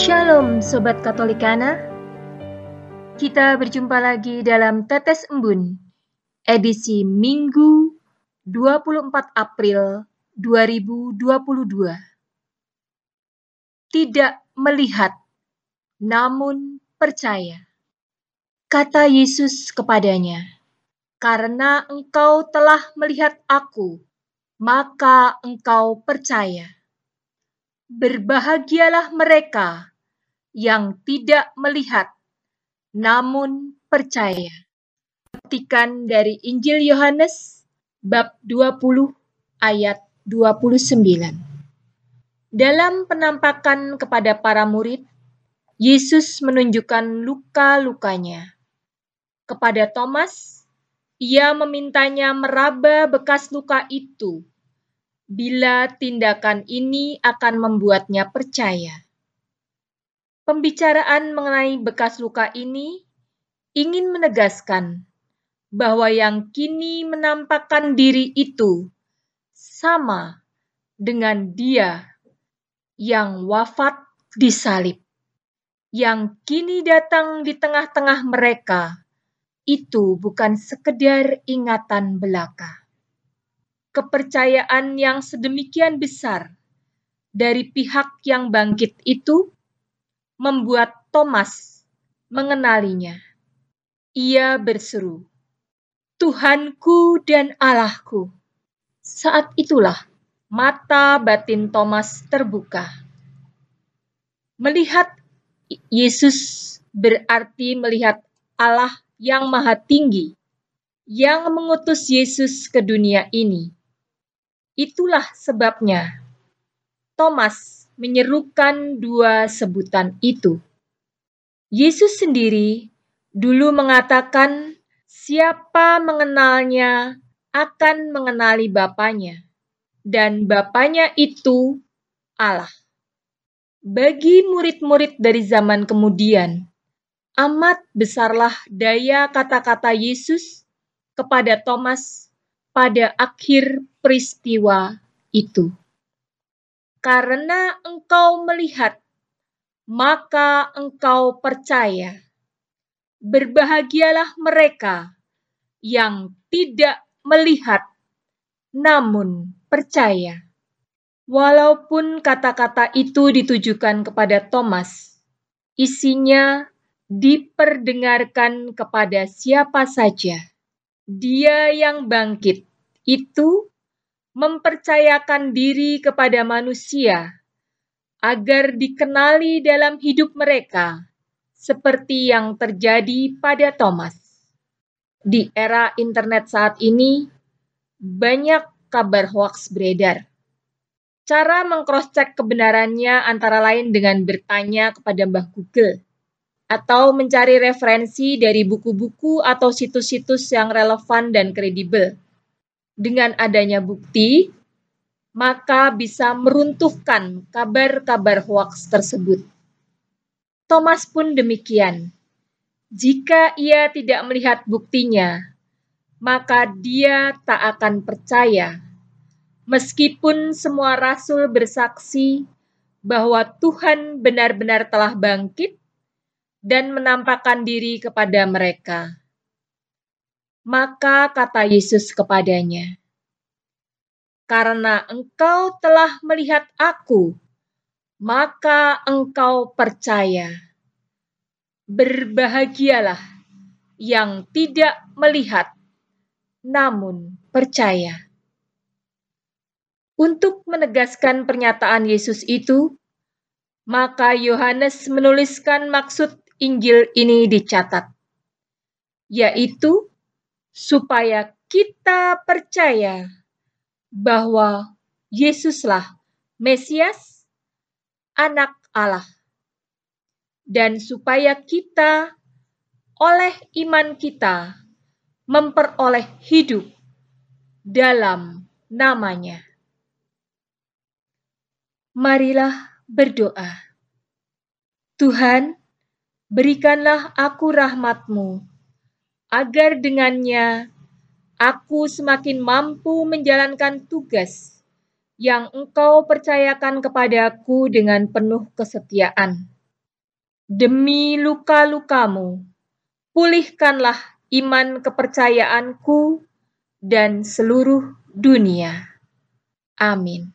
Shalom Sobat Katolikana. Kita berjumpa lagi dalam Tetes Embun Edisi Minggu 24 April 2022 Tidak melihat namun percaya. Kata Yesus kepadanya Karena engkau telah melihat aku maka engkau percaya. Berbahagialah mereka yang tidak melihat namun percaya. Petikan dari Injil Yohanes bab 20 ayat 29. Dalam penampakan kepada para murid, Yesus menunjukkan luka-lukanya. Kepada Thomas, ia memintanya meraba bekas luka itu bila tindakan ini akan membuatnya percaya. Pembicaraan mengenai bekas luka ini ingin menegaskan bahwa yang kini menampakkan diri itu sama dengan dia yang wafat di salib. Yang kini datang di tengah-tengah mereka itu bukan sekedar ingatan belaka. Kepercayaan yang sedemikian besar dari pihak yang bangkit itu membuat Thomas mengenalinya. Ia berseru, "Tuhanku dan Allahku!" Saat itulah mata batin Thomas terbuka. Melihat Yesus berarti melihat Allah yang Maha Tinggi yang mengutus Yesus ke dunia ini. Itulah sebabnya Thomas menyerukan dua sebutan itu. Yesus sendiri dulu mengatakan, "Siapa mengenalnya akan mengenali Bapaknya, dan Bapaknya itu Allah." Bagi murid-murid dari zaman kemudian, amat besarlah daya kata-kata Yesus kepada Thomas pada akhir peristiwa itu karena engkau melihat, maka engkau percaya. Berbahagialah mereka yang tidak melihat, namun percaya. Walaupun kata-kata itu ditujukan kepada Thomas, isinya diperdengarkan kepada siapa saja. Dia yang bangkit itu mempercayakan diri kepada manusia agar dikenali dalam hidup mereka, seperti yang terjadi pada Thomas. Di era internet saat ini, banyak kabar hoax beredar. Cara mengcross-check kebenarannya antara lain dengan bertanya kepada Mbah Google atau mencari referensi dari buku-buku atau situs-situs yang relevan dan kredibel dengan adanya bukti, maka bisa meruntuhkan kabar-kabar hoaks tersebut. Thomas pun demikian. Jika ia tidak melihat buktinya, maka dia tak akan percaya, meskipun semua rasul bersaksi bahwa Tuhan benar-benar telah bangkit dan menampakkan diri kepada mereka. Maka kata Yesus kepadanya, "Karena engkau telah melihat Aku, maka engkau percaya. Berbahagialah yang tidak melihat, namun percaya." Untuk menegaskan pernyataan Yesus itu, maka Yohanes menuliskan maksud Injil ini dicatat, yaitu supaya kita percaya bahwa Yesuslah Mesias, Anak Allah. dan supaya kita oleh iman kita memperoleh hidup dalam namanya. Marilah berdoa. Tuhan, berikanlah aku rahmatmu, agar dengannya aku semakin mampu menjalankan tugas yang engkau percayakan kepadaku dengan penuh kesetiaan. Demi luka-lukamu, pulihkanlah iman kepercayaanku dan seluruh dunia. Amin.